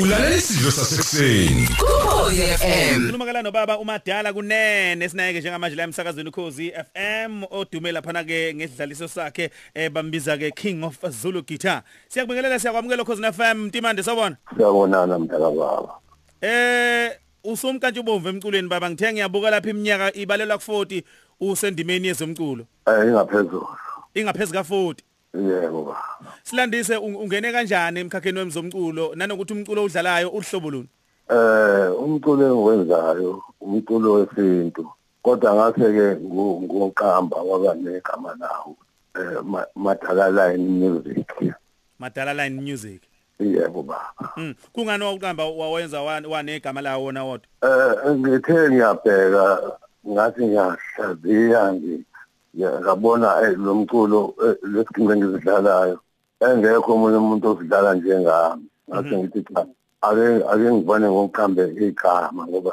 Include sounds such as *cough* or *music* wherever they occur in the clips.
ulalela isidlo sasekuseni. Ukhozi FM Khuluma kala nobaba uMadala kunene sinayeke njengamanje la emsakazweni ukhozi FM odume lapha ke ngesidlaliso sakhe eh bambiza ke King of Zulu Guitar Siyakubingelela siyakwamukela ukhozi FM Mtimande sabona Siyabonana mntaka baba. Eh usumkantshe ubomvu emculweni baba ngithe ngiyabuka lapha iminyaka ibalelwa ku40 usendimeni yezomculo. Eh ingaphezulu. ingaphezulu ka40 Yebo baba. Silandise un- ungene kanjani emkhakheni wemzomculo nanokuthi umculo udlalayo uhlobo luni Eh umculo engiwenzayo umculo wesintu. Kodwa ngase ke ngoqamba waba negama lawo. Eh Ma- Madala Line Music. Madala Line Music Yebo baba. Mm kungani wawuqamba wawenza wa- wanegama lawo wona wodwa Eh ngithe ngiyabheka ngathi ngiyahlaziya ngi ya- ngabona eh, lo mculo eh, lesigcince ngizidlalayo engekho omunye umuntu osidlala njengami. Ngase ngithi cha ake ake ngibone ngokuqambe igama ngoba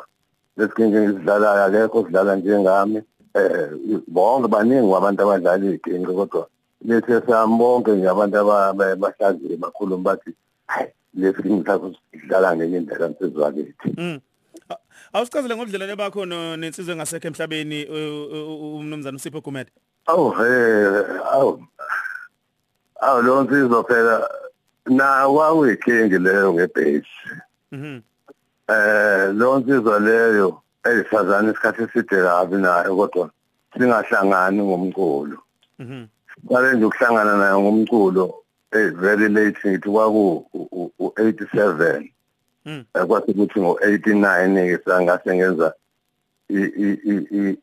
lesigcince ngizidlalayo akekho osidlala njengami. Eh bonke baningi abantu abadlala iginqe kodwa lethe sami bonke nje abantu abahlaziye bakhuluma bathi hayi lesigcince sakho sidlala ngenye indlela msizwakithi Mm. Awusichazele ngobudlelwane bakho nensizwe engasekho emhlabeni umnumzana uSipho Gumede. Awu eh awu awu lo nsizwa phela na kwakuyinkingi leyo ngebase Mhm. eh lo nsizwa leyo eyisazana isikhathi eside kabi nayo kodwa singahlangani ngomculo Mhm. kwale nje ukuhlangana nayo ngomculo eh very late ngithi kwaku u87 Mm. kwathi ukuthi ngo89 ke sangase ngenza i i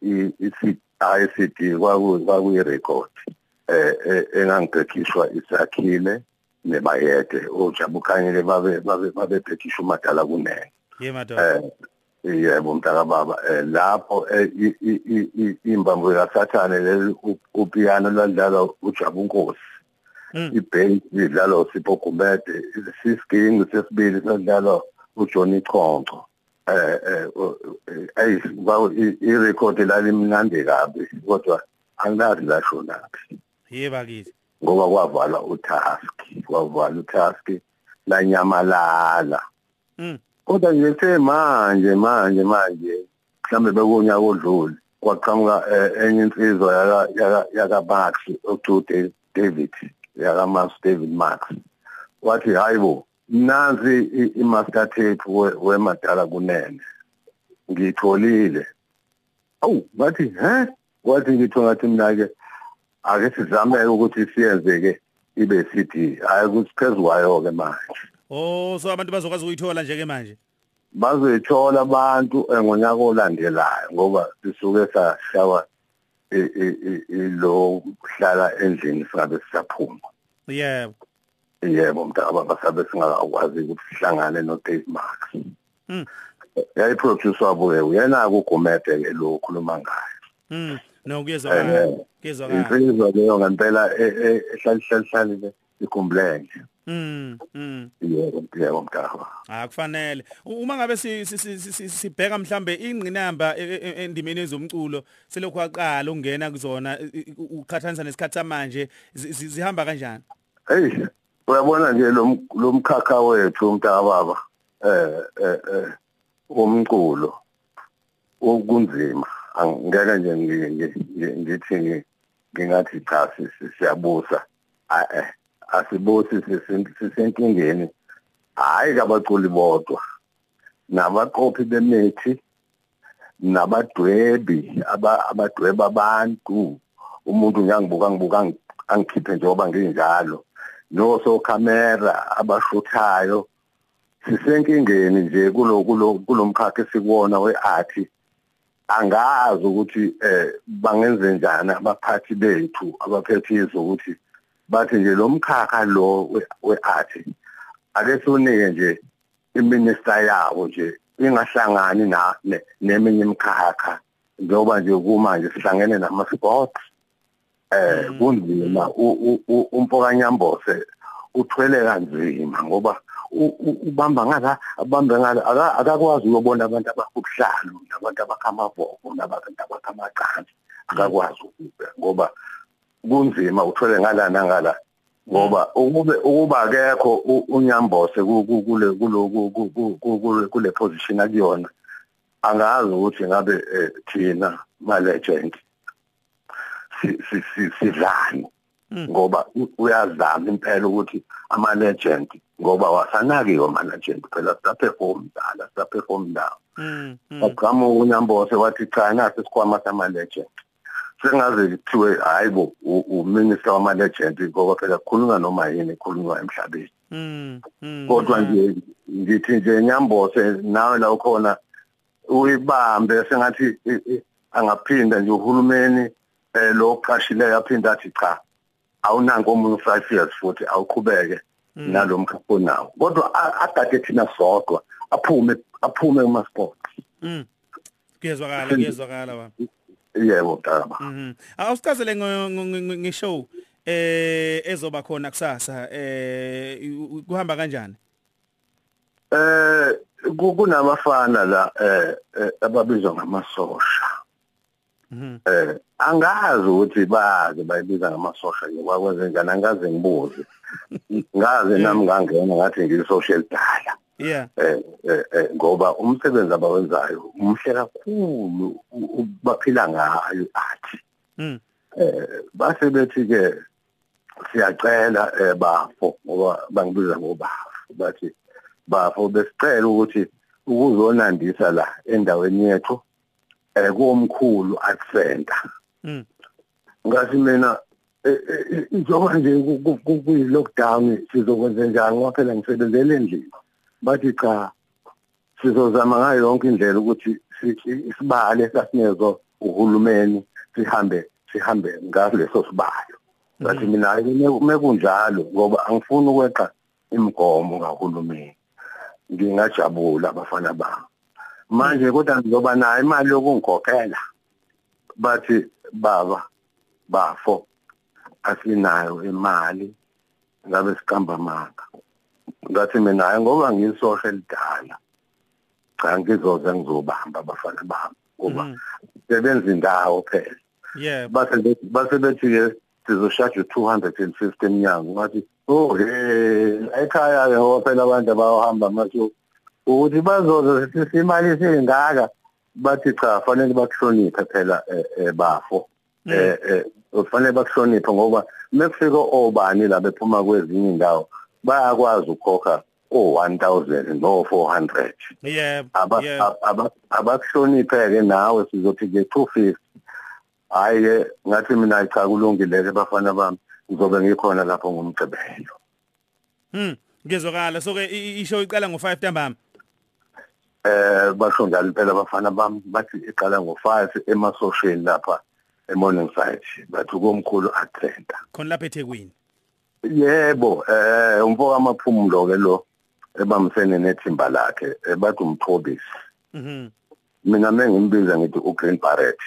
i i i ICD kwaku kwakuyi record eh eh, engangiphekishwa isakhile nebayede ojabukhanyile babe babe babebhekisha umadala kunene Ye madoda. eh yebo mntaka baba eh lapho imbambo yasathane le upiano ladlala ujabu nkosi Mm. ibass idlalwa uSipho Gumede isigingi sesibili sadlalwa uJohnny Choncho eh eh ayi i-record lalimnandi kabi kodwa anginazi lasho naphi Ye bakithi. ngoba kwavala utask kwavala utask lanyamalala Mm. kodwa nje the manje manje manje mhlambe bekunyaka odlule kwaqhamuka eh, enye insizwa yaka yaka Max uJude David yaka Max David Max wathi hayibo nansi i- i-master tape we- wemadala kunene. Ngitholile. Awu bathi he? Wathi ngitho ngathi mina ke ake sizame ukuthi siyenzeke ibe CD hayi kusiphezwayo ke manje. Oh so abantu bazokwazi ukuyithola nje ke manje. bazoyithola abantu eh, ngonyaka olandelayo ngoba sisuke sashawa ilo hlala endlini singabe sisaphuma. Yebo. Yebo mntaka basabe singakwazi ukuthi sihlangane no Dave Marks Mm. yayi producer wabo ke uyena ukugumede ke lo khuluma ngayo Mm. No kuyezwakala. Insizwa leyo ngempela ehlalihlali le ikhumbulenge Mm. Mm. yebo yebo mntaka Ah kufanele. Uma ngabe si si- si- si- si- sibheka mhlambe ingqinamba e- e- e- endimeni ezomculo selokhu aqala ukungena kuzona uqhathanisa nesikhathi samanje zi- zi- zihamba kanjani? Hey, uyabona nje lo mkhakha wethu umntaka baba eh eh eh umculo okunzima. Angeke nje ngi- ngi- ngi- ngithi ngi- ngingathi cha si- si- siyabusa. Eh asibusi sisenkingeni. Hayi kabaculi bodwa. Nabaqophi bemithi nabadwebi aba- abadweba abantu. Umuntu ngiyangibuka ngibuka angi- angikhiphe njengoba nginjalo. Nosokhamera abashuthayo sisenkingeni nje kulo kulo kulomkhakha esikuwona weart angazi ukuthi eh bangenze njani abaphathi bethu abaphethizo ukuthi bathi nje lo mkhakha lo weart ake sonike nje iminister yabo nje ingahlangani na ne- neminye imikhakha njengoba nje kumanje sihlangene nama sports eh kunzima. U- u- u- umpokanyambose uthwele kanzima ngoba ubamba ngala abambe ngala aka- akakwazi uyobona abantu abakubuhlalo nabantu abakhamavovo nabantu abakhamaqanzi akakwazi ukube ngoba kunzima uthwele ngala nangala ngoba ukube ukuba akekho unyambose ku- ku- kule kuloku ku- ku- ku- kule position akuyona angazi ukuthi ngabe eh, thina ma legend sidlani. Ngoba u- uyazama impela ukuthi ama legend ngoba wasanakiwe ama legend phela siyaperform dala siyaperform now Mm. mm. waqhamuka unyambose wathi cha nasi isikhwama sama legend sengaze kuthiwe hayibo uminister wama legend ngoba phela kukhulunywa noma yini ekhulunywa emhlabeni. Kodwa nje ngithi nje nyambose nawe la ukhona uyibambe sengathi angaphinda nje uhulumeni eh lo qashileyo aphinda athi cha awunanko omunye 5 years futhi awuqhubeke nalomkhakho nawo kodwa agade thina sodwa aphume aphume kuma sports Mm. Kuyezwakala kuyezwakala baba. yebo daba Mhm. Awusichazele ngishow eh ezoba khona kusasa eh kuhamba kanjani? Eh ku- kunabafana la eh eh, ababizwa ngamasosha. Eh angazi ukuthi baze bayibiza ngamasosha nje kwakwenze njani angaze ngibuze. *laughs* Ngaze nami ngangena ngathi ngisocial dala. Yeah. Eh eh, eh, ngoba umsebenzi abawenzayo umhle kakhulu baphila ngayo athi. Mm. Eh base bethi ke siyacela eh bafo ngoba bangibiza ngobafo bathi bafo besicela ukuthi ukuzonandisa la endaweni yethu eh komkhulu akusenta. Mm. ngathi mina eh, eh, njengoba nje ku- ku- ku- kuyi lockdown sizokwenza njani? Ngoba phela ngisebenzele endlini. Bathi cha sizozama ngayo yonke indlela ukuthi si- si- isibale sasinezo uhulumeni sihambe sihambe ngaleso sibalo ngathi mina mekunjalo ngoba angifuni ukweqa imigomo kahulumeni ngingajabula abafana bami. Manje kodwa ngizoba nayo imali yokungikhokhela bathi baba bafo asinayo imali ngabe siqamba amanga ngathi mina hayi ngoba ngisosha elidala cha ngizoze ngizobamba abafana bami ngoba Mhm. sebenza indawo phela Yeah. base bethi base bethi ke sizoshaja 250 enyanga ngathi oh hey ekhaya ke ngoba phela abantu abahamba manje ukuthi bazoze sisi imali singaka bathi cha fanele bakuhloniphe phela eh, eh, bafo eh eh ufanele bakuhloniphe ngoba mekufika obani la bephuma kwezinye indawo bayakwazi ukukhokha o 1000 no 400 Yeah. aba Yeah. aba- aba- abakuhloniphe ke nawe sizothi ke 250 hayi ke ngathi mina cha kulungile ke bafana bami ngizobe ngikhona lapho ngomgcibelo Mm. Ngizwakala so ke i- i- ishow iqala ngo5 ntambama. Eh basho njalo phela abafana bami bathi iqala ngo5 emasosheni lapha eMorningside bathi komkhulu atrenta Khona lapha eThekwini. yebo eh umfoko amaphumulo ke lo ebamsene nethimba lakhe eh, bathi umthobisi Mhm. mina mengimbiza ngithi ugreen beret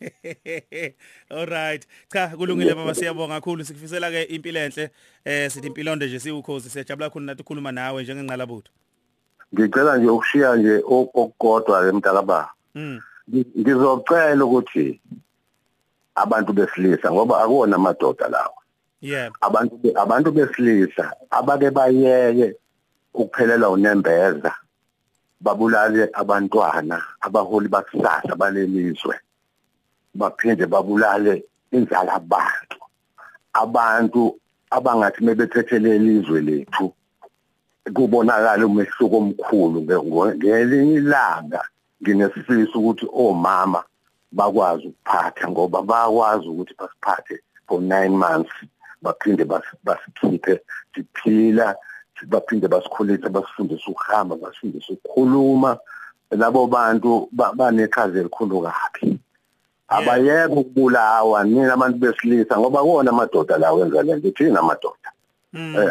*laughs* Alright. Cha kulungile baba siyabonga kakhulu sikufisela ke impilo enhle eh sithi impilonde nje siwukhozi siyajabula khona nathi ukukhuluma nawe njengenqalabutho. Ngicela nje ukushiya nje ok- okukodwa ke mntakababa Mm. Ngi- ngizocela ukuthi abantu besilisa ngoba akuwona amadoda lawa Yeah. abantu abantu besilisa abake bayeke ukuphelelwa unembeza babulale abantwana abaholi bakusasa balelizwe baphinde babulale inzala abantu abantu abangathi mebethethele ilizwe lethu kubonakala umehluko omkhulu ngelinye ilanga. Nginesifiso ukuthi omama bakwazi ukuphatha ngoba bayakwazi ukuthi basiphathe for 9 months. Baphinde bas- basikhiphe siphila baphinde basikhulise basifundise ukuhamba basifundise ukukhuluma. Labo bantu ba- banekhazi elikhulu kabi. Abayeke ukubulawa nina abantu besilisa ngoba kuwona amadoda lawo enza lento thina amadoda.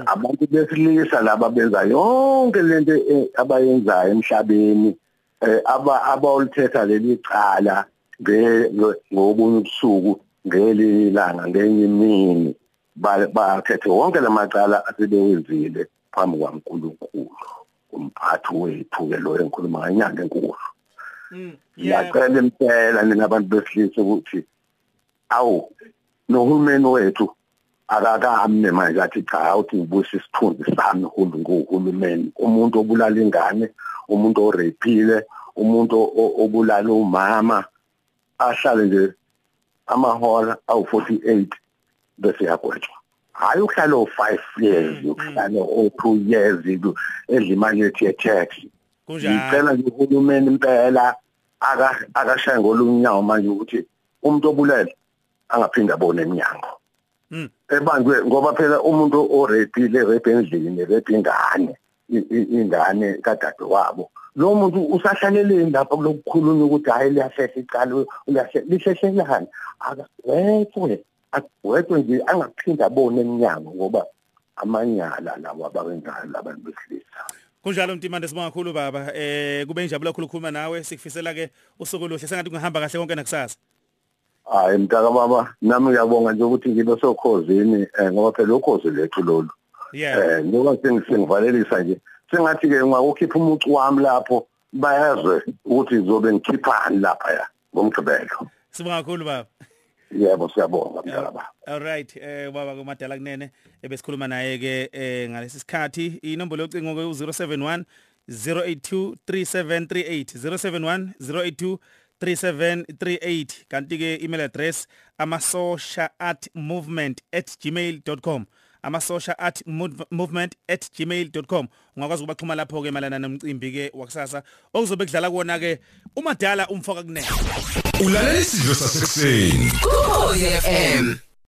Abantu besilisa laba benza yonke lento eh, abayenzayo emhlabeni eh, aba abawulithetha leli cala ngobunye ubusuku ngelilanga ngenye imini ba- bathethe wonke lamacala asebewenzile phambi kwaNkulunkulu umphathi wethu ke lo enkhuluma nganyanga enkulu Mm. Yeah. ngiyacela impela nina abantu besilisa ukuthi awu nohulumeni wethu akakamne manje athi cha awuthi ngibuyise isithunzi sami ngohulumeni umuntu obulala ingane umuntu orepile umuntu obulala umama ahlale nje amahora awu48 bese yagwetshwa hayi uhlale o5 years Mm, uhlale o2 years edla imali yethi ye-tax ngicela nje uhulumeni impela aka akashaya ngolunyawo manje ukuthi umuntu obulele angaphinde abone eminyango Mm. Ebanjwe ngoba phela umuntu orepile rape endlini rape ingane ingane kadade wabo. Lo muntu usahlaleleni lapha kulokukhulunywa ukuthi hayi liyahlehla icala uyahle lihlehlelana akagwetshwe agwetshwe nje angaphinde abone eminyango ngoba amanyala lawa abawenzayo labantu besilisa. Kunjalo mtimande sibonga kakhulu baba. Eh kube injabulo kakhulu ukukhuluma nawe. Sikufisela ke usuku luhle sengathi kungahamba kahle konke nakusasa. Hayi mntaka baba nami ngiyabonga nje ukuthi ngibe sokhozini eh, ngoba phela ukhozi lethu lolu. Yeah. Eh ngoba sengivalelisa nje. Sengathi ke ngakukhipha umucu wami lapho bayazwe ukuthi ngizobe ngikhiphani lapha ya ngomgqibelo. Sibonga kakhulu baba. Yebo siyabonga mntaka baba. All right eh baba kumadala kunene ebesikhuluma naye ke eh ngalesi sikhathi. Inombolo yocingo ke u071 082 3738 071 082 3738 kanti ke email address amasosha@movement@gmail.com amasosha@movement@gmail.com ungakwazi ukubaxhuma lapho ke malana nomcimbi ke wakusasa okuzobe kudlala kuona ke umadala umfoka kunene. Ulalela isidlo sasekuseni. Ukhozi FM